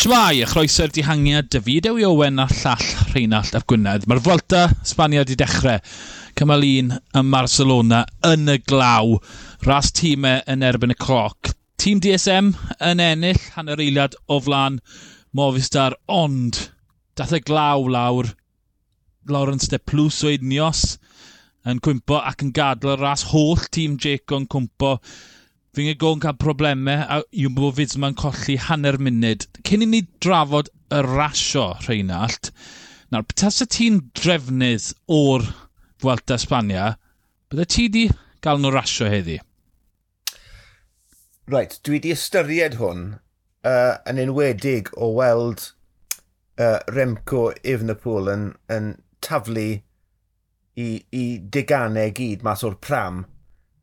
Shmai, y chroeso'r dihangiad, David Ewi Owen a llall Rheinald Ap Gwynedd. Mae'r Volta Sbania di dechrau. Cymal un ym Barcelona yn y glaw. Ras tîmau yn erbyn y cloc. Tîm DSM yn ennill hanner eiliad o flan Movistar, ond dath y glaw lawr. Lawrence de Plus o Unios yn cwmpo ac yn gadl y ras holl tîm Jaco yn cwmpo fi'n ei yn cael problemau a yw'n bod fyd yma'n colli hanner munud. Cyn i ni drafod y rasio Rheinald, nawr, tas y ti'n drefnydd o'r Vuelta Espania, bydde ti di gael nhw rasio heddi? Right, dwi di ystyried hwn uh, yn enwedig o weld uh, Remco Ifnapool yn, yn taflu i, i deganau gyd mas o'r pram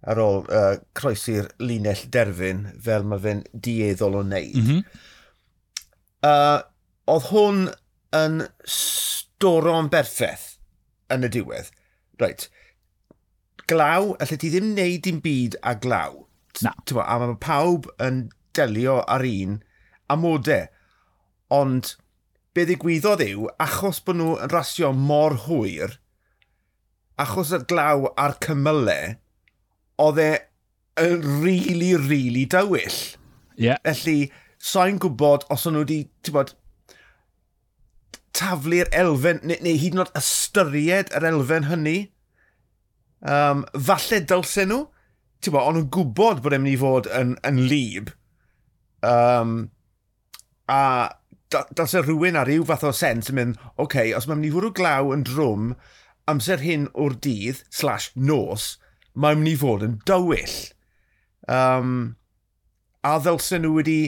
ar ôl uh, croesi'r linell derfyn fel mae fe'n dieddol o wneud. Mm -hmm. uh, oedd hwn yn storon berffaith yn y diwedd. Right. glaw, allai ti ddim wneud dim byd a glaw. Na. Tewa, a mae pawb yn delio ar un amodau. Ond be ddigwyddodd yw, achos bod nhw yn rasio mor hwyr, achos y glaw a'r cymylau, oedd e yn really, really dywyll. Yeah. Felly, sa'n gwybod os o'n nhw wedi, ti'n bod, taflu'r elfen, neu, neu hyd yn oed ystyried yr elfen hynny. Um, falle dylse nhw, ti'n bod, o'n nhw'n gwybod bod e'n mynd i fod yn, yn lib. Um, a dylse rhywun ar ryw fath o sens yn mynd, oce, okay, os mae'n mynd i fwrw glaw yn drwm amser hyn o'r dydd, slash nos, mae'n mynd i fod yn dywyll. Um, a ddylsen nhw wedi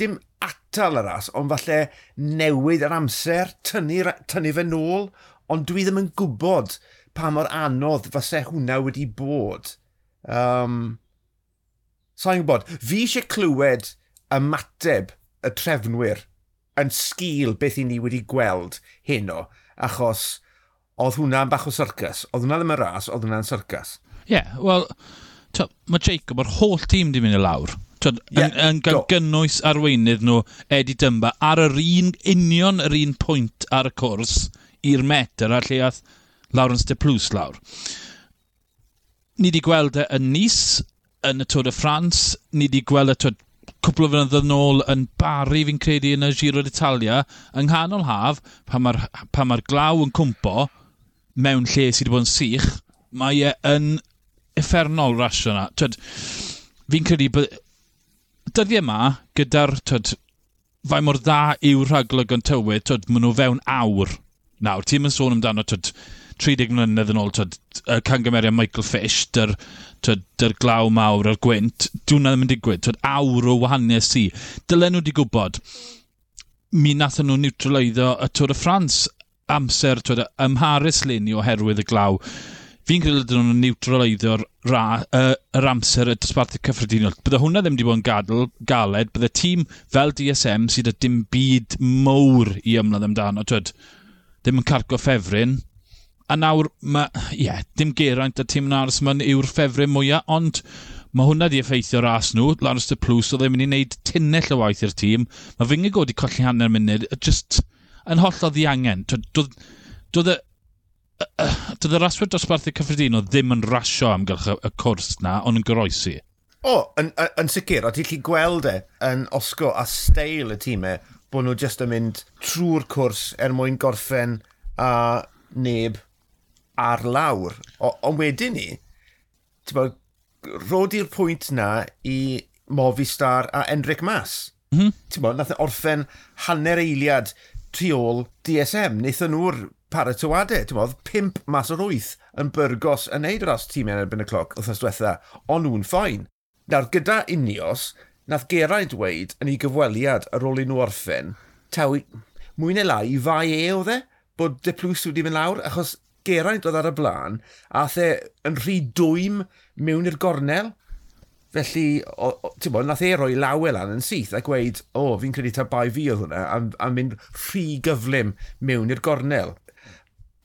dim atal y ras, ond falle newid yr amser, tynnu, tynnu fe nôl, ond dwi ddim yn gwybod pa mor anodd fyse hwnna wedi bod. Um, Sa'n gwybod, fi eisiau clywed ymateb y trefnwyr yn sgil beth i ni wedi gweld hyn o, achos oedd hwnna'n bach o syrcas. Oedd hwnna ddim yn ras, oedd hwnna'n syrcas. Ie, yeah, wel, mae Jacob, mae'r holl tîm di mynd i lawr. Twyd, yeah, yn, yn gynnwys arweinydd nhw, Eddie Dymba, ar yr un, union yr un pwynt ar y cwrs i'r metr a lle ath Lawrence de Plus lawr. Ni wedi gweld e yn Nice, yn y Tôr de France, ni wedi gweld e, y twyd, cwpl o flynyddoedd nôl yn bari fi'n credu yn y Giro d'Italia, yng nghanol haf, pan mae'r ma glaw yn cwmpo mewn lle sydd wedi bod yn sych, mae e yn effernol rasio yna. Fi'n credu bod dyddiau yma, gyda'r, fai mor dda yw rhaglyg yn tywyd, twyd, maen nhw fewn awr nawr. Ti'n mynd sôn amdano, twyd, 30 mlynedd yn ôl, twyd, y cangymeriad Michael Fish, dy'r, twyd, dy'r glaw mawr, yr gwynt, dwi'n ddim yn digwydd, twyd, awr o wahaniaeth si. Dylen nhw wedi gwybod, mi nath nhw neutraleiddo y Tôr y Ffrans amser, twyd, ymharus leni oherwydd y glaw fi'n credu dyn nhw'n neutraleiddo'r uh, yr amser y dosbarthu cyffredinol. Bydde hwnna ddim wedi bod yn gadl, galed, bydde tîm fel DSM sydd â dim byd mowr i ymladd amdano, twyd, ddim yn cargo ffefryn. A nawr, ie, yeah, dim geraint y tîm yn aros yma'n yw'r ffefryn mwyaf, ond mae hwnna wedi effeithio ras nhw, Lars de Plus, oedd e'n mynd i wneud tunnell o waith i'r tîm. Mae fy ngegod i colli hanner munud, just yn holl o ddiangen. Doedd, doedd, Dydd y raswyr dosbarthu cyffredinol ddim yn rasio amgylch y cwrs na, ond yn goroesi. O, oh, yn, yn, yn sicr, o ti'n lli gweld e yn osgo a steil y tîmau bod nhw jyst yn mynd trwy'r cwrs er mwyn gorffen a neb ar lawr. Ond wedyn ni, ti'n bod, rod i'r pwynt na i Movistar a Enric Mas. Mm -hmm. Ti'n bod, nath e orffen hanner eiliad tu ôl DSM. Neithon nhw'r paratoadau, ti'n modd, pimp mas o'r wyth yn byrgos yn neud yr ras tîm yn erbyn y cloc wrthas diwetha, ond nhw'n ffain. Nawr, gyda unios, nath Geraint dweud yn ei gyfweliad ar ôl i nhw orffen, taw, mwy neu lai, i fai e o dde, bod deplwys wedi mynd lawr, achos Geraint oedd ar y blaen, a the yn rhy dwym mewn i'r gornel, Felly, ti'n bod, nath e roi lawe lan yn syth a gweud, o, oh, fi'n credu ta bai fi oedd hwnna, a, a mynd rhy gyflym mewn i'r gornel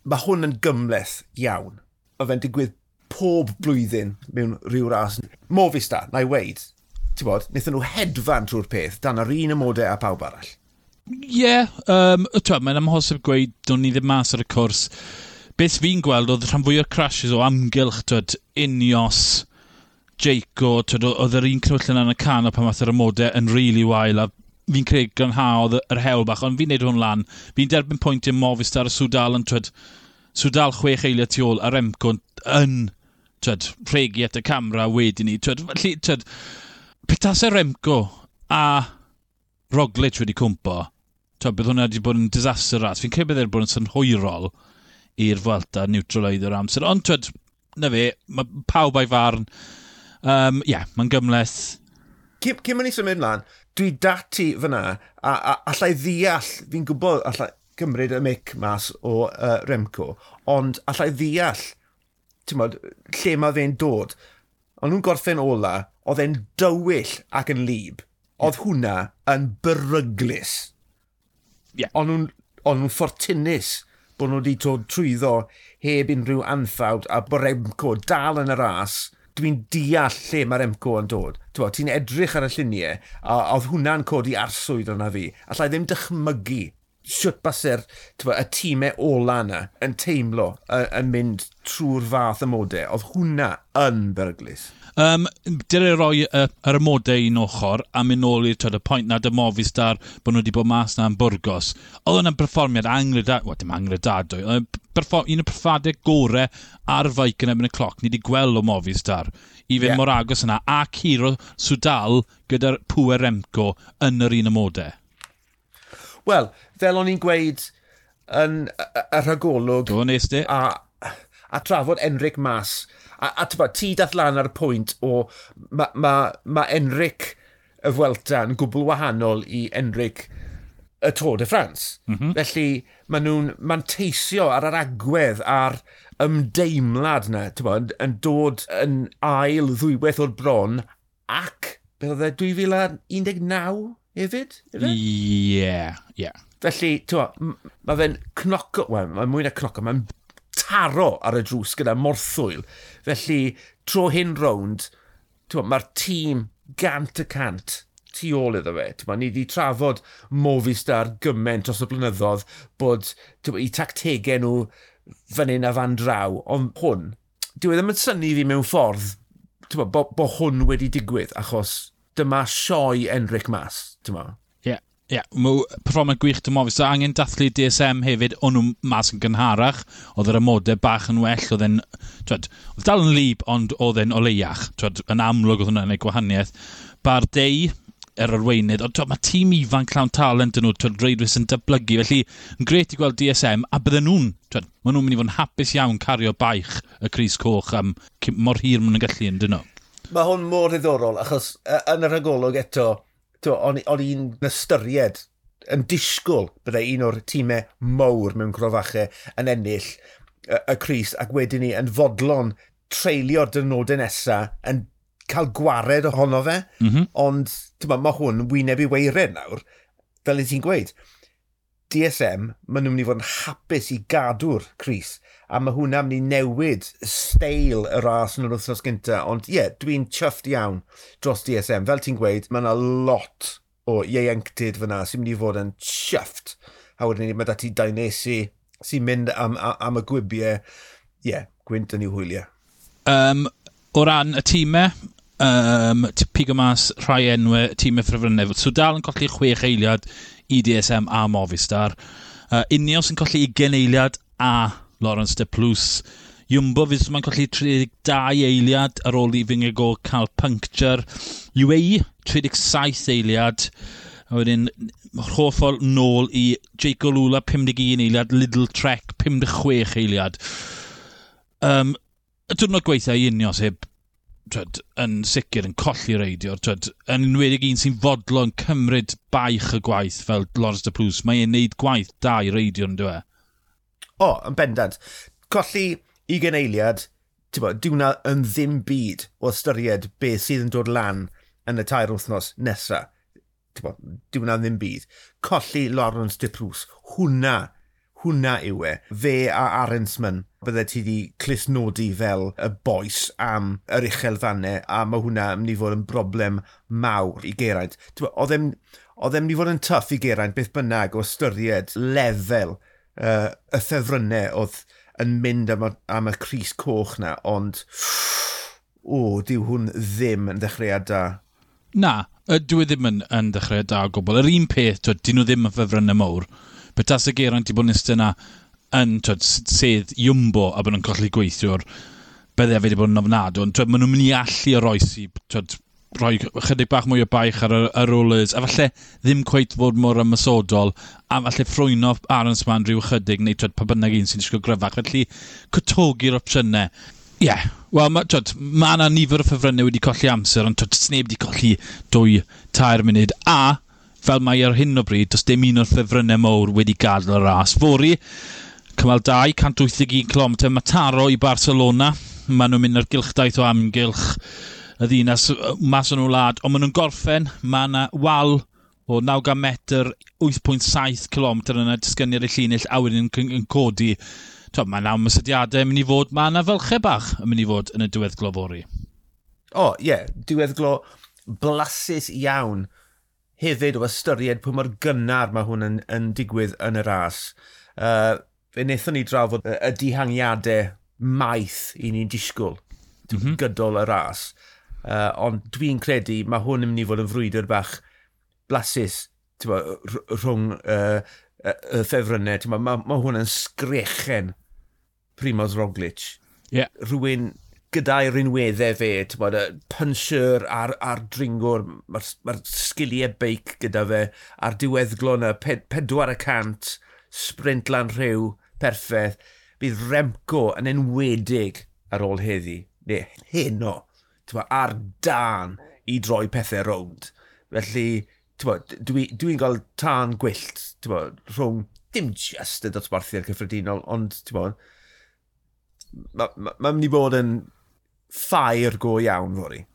mae hwn yn gymleth iawn. Mae fe'n digwydd pob blwyddyn mewn rhyw ras. Movistar, na i weid, ti'n bod, wnaethon nhw hedfan trwy'r peth dan yr un ymodau a pawb arall. Ie, yeah, um, mae'n amhosib gweud do'n ni ddim mas ar y cwrs. Beth fi'n gweld oedd rhan fwy o'r crashes o amgylch, twyd, unios, Jeico, twyd, oedd yr un cnwyll yn y can o pan math yr ymodau yn rili really wael a fi'n credu glanhaodd yr hewl bach, ond fi'n neud hwn lan. Fi'n derbyn pwynt i'n mofis ar y Swdal yn twyd, Swdal chwech eiliau tu ôl, a'r Emco yn twyd, rhegi at y camera wedyn ni. Twyd, felly, twyd, petas yr Emco a Roglic wedi cwmpo, twyd, bydd hwnna wedi bod yn disaster ras. Fi'n credu bydd e wedi bod yn synhwyrol i'r Fwelta, neutral oedd yr amser. Ond twyd, na fe, mae pawb a'i farn. Ie, Um, yeah, mae'n gymleth. Cym yn i symud mlaen, dwi dati fyna, a, a allai ddeall, fi'n gwybod allai gymryd y mic mas o uh, Remco, ond allai ddeall, ti'n modd, lle mae fe'n dod. Ond nhw'n gorffen ola, oedd e'n dywyll ac yn lib. Oedd yeah. hwnna yn beryglis. Yeah. Ond nhw'n on nhw ffortunus bod nhw wedi dod trwyddo heb unrhyw anffawd a bod Remco dal yn y ras dwi'n deall lle mae'r emco yn dod. Ti'n edrych ar y lluniau, a oedd hwnna'n codi arswyd o'na fi. Alla i ddim dychmygu siwt baser y tîmau ola yna yn teimlo yn mynd trwy'r fath ymodau. Oedd hwnna yn beryglis. Um, Dyle roi uh, yr ymodau un ochr a mynd nôl i'r y pwynt na dy Movistar bod nhw wedi bod mas na yn Burgos. Oedd hwnna'n perfformiad angredadwy, Wel, dim angredadwy, un o'r perfformiadau gore ar feic yn ebyn y cloc ni wedi gweld o Movistar. I fynd yeah. mor agos yna a Ciro Swdal gyda'r pwer Remco yn yr un ymodau. Wel, fel o'n i'n gweud yn y rhagolwg... Do, nes di. A, a trafod Enric mas. A, a tyfa, ti dath lan ar y pwynt o mae ma, ma Enric y Fwelta yn gwbl wahanol i Enric y Tôr de France. Mm -hmm. Felly maen nhw'n manteisio ar yr agwedd a'r ymdeimlad yna, tyfa, yn, yn dod yn ail ddwywaith o'r bron ac, beth oedd e, 2019? hefyd? Ie, ie. Yeah, Felly, ti'n mae fe'n cnoco, wel, mae'n mwy na cnoco, mae'n taro ar y drws gyda morthwyl. Felly, tro hyn rownd, mae'r tîm gant y cant tu ôl iddo fe. Ma, ni wedi trafod Movistar gymaint dros y blynyddoedd bod ma, i tactegau nhw fan hyn a fan draw, ond hwn, dwi e ddim yn syni fi mewn ffordd ma, bo, bo hwn wedi digwydd, achos dyma sioi Enric Mas, ti'n ma? Ie, yeah, yeah. mae performant gwych dim ofis. So angen dathlu DSM hefyd, o'n nhw mas yn gynharach, oedd yr ymodau bach yn well, oedd e'n, oedd dal yn lib, ond oedd e'n oleiach, twed, yn amlwg oedd hwnna'n ei gwahaniaeth. Bardei, yr arweinydd, ond mae tîm ifanc llawn talent yn nhw, twed, reidwys yn dyblygu, felly yn gret i gweld DSM, a bydden nhw'n, twed, maen nhw'n mynd i fod yn hapus iawn cario baich y Cris Coch am mor hir maen nhw'n gallu yn dyn nhw. Mae hwn mor ddiddorol, achos yn yr agolwg eto, o'n i'n ystyried yn disgwyl byddai un o'r tîmau mawr mewn crofachau yn ennill y, y Cris ac wedyn ni yn fodlon treulio'r dynodau nesaf yn cael gwared ohono fe, mm -hmm. ond mae hwn wyneb i weirin nawr, fel y ti'n gweud. DSM, maen nhw'n mynd i fod yn hapus i gadw'r Cris. A mae hwnna'n mynd i newid steil y ras yn yr wythnos gynta, Ond ie, yeah, dwi'n chyfft iawn dros DSM. Fel ti'n gweud, mae yna lot o ieuenctid fyna sy'n mynd i fod yn chyfft. A wedyn ni, mae dati Dainesi sy'n mynd am, am, y gwibiau. Ie, yeah, gwynt yn i'w hwyliau. Um, o ran y tîmau, um, pigo mas rhai enwau tîm y ffrifrynnau. So dal yn colli chwech eiliad i DSM a Movistar. Uh, Unios yn colli 20 eiliad a Lawrence de Plus. Jumbo fydd yma'n colli 32 eiliad ar ôl i Fingago cael puncture. UAE 37 eiliad. A wedyn hoffol nôl i Jaco Lula 51 eiliad, Little Trek 56 eiliad. Um, y diwrnod gweithio i unio sef twed, yn sicr yn colli reidio, twed, yn enwedig un sy'n fodlon cymryd baich y gwaith fel Lawrence de Plus, mae e'n neud gwaith da i reidio yn dweud. O, yn bendant. Colli i geneiliad, ti'n bod, diwna yn ddim byd o ystyried beth sydd yn dod lan yn y tair wythnos nesaf. Ti'n bod, diwna ddim byd. Colli Lawrence de Plus, hwnna hwnna yw e. Fe a Arensman, bydde ti wedi clusnodi fel y boes am yr uchelfannau, a mae hwnna yn mynd i fod yn broblem mawr i Geraint. Oedd e'n mynd i fod yn tuff i Geraint beth bynnag o ystyried lefel uh, y ffefrynnau oedd yn mynd am, am y Cris Coch na, ond o, diw hwn ddim yn ddechreuad da. Na, dwi ddim yn, yn ddechreuad da o gwbl. Yr un peth, dyn nhw ddim yn ffefrynnau mawr Petas y Geraint i bod yn ystod yna yn twyd, sedd Iwmbo a bod nhw'n colli gweithiwr, bydde fe wedi bod yn ofnadw. Ond maen nhw'n mynd i allu o roesi, twyd, rhoi chydig bach mwy o baich ar y, y rollers, a falle ddim cweith fod mor ymysodol, a falle ffrwyno Arons man rhyw chydig, neu twyd, pa bynnag un sy'n disgwyl gryfach, felly cytogi'r opsiynau. Ie, yeah. wel, mae ma yna nifer o ffefrynnau wedi colli amser, ond twyd, sneb wedi colli dwy, tair munud, a fel mae ar hyn o bryd, does dim un o'r ffefrynnau mowr wedi gadw y ras. Fori, cymal 2, 181 km, mae taro i Barcelona. Mae nhw'n mynd ar gylchdaeth o amgylch y ddinas mas o'n wlad, ond maen nhw'n gorffen, mae yna wal o 90 metr, 8.7 km yna disgyniad y llinell a wedyn yn, yn codi. To, mae yna ymysadiadau yn mynd i fod, mae yna felchau bach yn mynd i fod yn y diwedd glofori. O, oh, ie, yeah, diwedd glo blasus iawn hefyd o ystyried pwy mor gynnar mae hwn yn, yn digwydd yn y ras. Uh, fe wnaethon ni drafod y, y dihangiadau maith i ni'n disgwyl mm -hmm. gydol y ras. Uh, ond dwi'n credu mae hwn yn mynd i fod yn frwydr bach blasus bo, rhwng uh, y ffefrynnau. Mae ma, ma hwn yn sgrechen Primoz Roglic. Yeah. Rwy'n gyda'i rinweddau fe, bod, y puncher a'r, ar dringwr, mae'r ma sgiliau beic gyda fe, a'r diweddglo yna, pedwar y cant, sprint lan rhyw, perffaith, bydd Remco yn enwedig ar ôl heddi, neu heno, ma, ar dan i droi pethau rownd. Felly, dwi'n dwi, gael tân gwyllt, ma, rhwng dim just y dosbarthiad cyffredinol, ond ma, mae'n ma, ma mynd i bod yn ffair go iawn fori.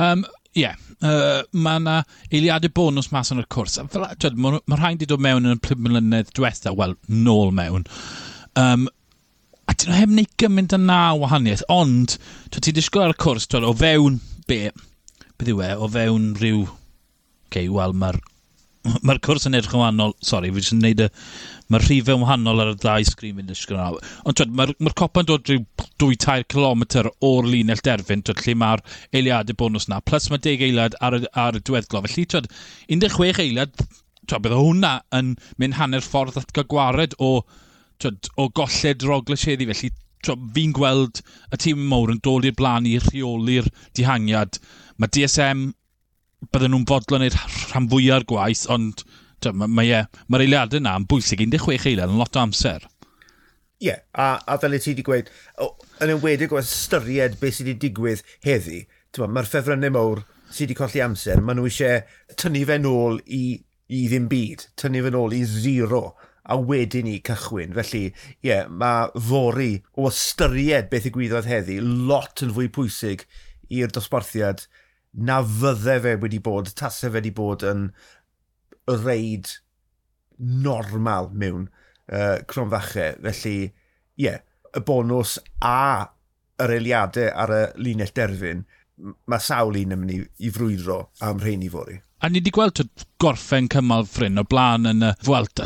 Um, Ie, yeah. uh, mae yna eiliadau bonus mas yn y cwrs. Mae ma rhaid wedi dod mewn yn y plum mlynedd diwetha, wel, nôl mewn. Um, a dyn nhw heb wneud gymaint yna wahaniaeth, ond dwi ti disgwyl ar y cwrs, dwi o fewn be, beth yw e, o fewn rhyw... Okay, wel, mae'r ma, cwrs yn edrych yn wahanol, sori, fi jyst yn neud y mae'r rhifau yn wahanol ar y ddau sgrin fynd ysgrifennu nawr. Ond mae'r ma copa'n dod rhyw 2-3 km o'r linell derfyn, twyd, lle mae'r eiliadau bonus na, plus mae 10 eiliad ar, ar y diweddglo. Felly, twyd, 16 eiliad, twyd, bydd hwnna yn mynd hanner ffordd at gael gwared o, twyd, o golled rogleseddi. Felly, fi'n gweld y tîm mawr yn dod i'r blaen i rheoli'r dihangiad. Mae DSM, bydden nhw'n fodlon i'r rhan fwyaf o'r gwaith, ond mae'r ma, yeah, ma eiliadau yna yn bwysig 16 eiliad yn lot o amser. Ie, yeah, a, a fel y ti wedi gweud, oh, yn ymwedig o ystyried beth sydd wedi digwydd heddi, mae'r ffefrynnau mawr sydd wedi colli amser, maen nhw eisiau tynnu fe nôl i, i ddim byd, tynnu fe nôl i zero a wedyn i cychwyn. Felly, ie, yeah, mae fori o ystyried beth y gwyddoedd heddi lot yn fwy pwysig i'r dosbarthiad na fydde fe wedi bod, tasau fe wedi bod yn, reid normal mewn uh, cronfachau. Felly, ie, yeah, y bonws a yr eiliadau ar y linell derfyn, mae sawl un yn mynd i, i frwydro am rhain i fori. A ni wedi gweld gorffen cymal ffrin o blaen yn y Fwelta.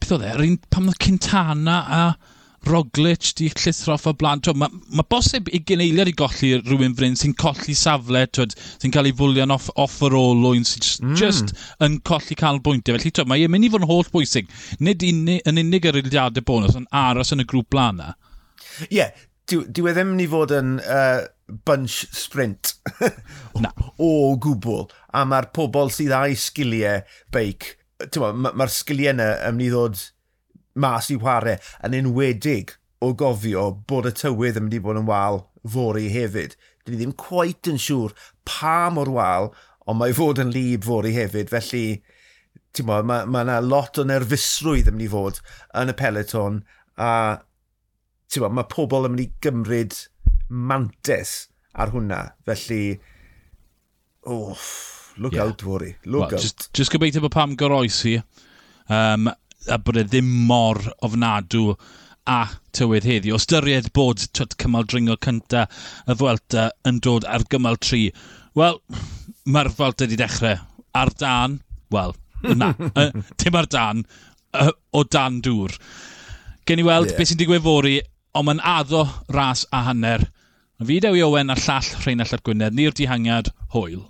Beth oedd e? Pam oedd Cintana a Roglic di llithro off o blaen. Mae ma bosib i geneiliad i golli rhywun fryn sy'n colli safle, sy'n cael ei fwlian off, off yr olwyn, sy'n just, mm. just yn colli cael bwyntiau. Felly twyd, mae e'n mynd i fod yn holl bwysig. Nid unig, yn unig yr eiliadau bonus, yn aros yn y grŵp blaen na. Ie, yeah, dwi e ddim i fod yn uh, bunch sprint na. o gwbl. A mae'r pobl sydd â'i sgiliau beic, mae'r ma, sgiliau yna yn mynd i ddod mas i chwarae, yn enwedig o gofio bod y tywydd yn mynd i bod yn wal fori hefyd. Dyn ni ddim cweit yn siŵr pa mor wal, ond mae fod yn lib fori hefyd, felly ti'n bod, mae yna ma lot o nerfusrwydd yn mynd i fod yn y peleton, a ti'n bod, mae pobl yn mynd i gymryd mantes ar hwnna, felly, oh, look yeah. out fori, look well, out. Just, just gobeithio bod pam goroesi, um, a bod e ddim mor ofnadw a tywydd heddi. O styried bod twyd cymal dringo cynta y Fwelta yn dod ar gymal tri, wel, mae'r Fwelta wedi dechrau. Ar dan, wel, na, dim ar dan, o dan dŵr. Gen i weld yeah. beth sy'n digwydd fori, ond mae'n addo ras a hanner. Fi Dewi Owen a llall Rheinald Llap Gwynedd, ni'r dihangiad, hwyl.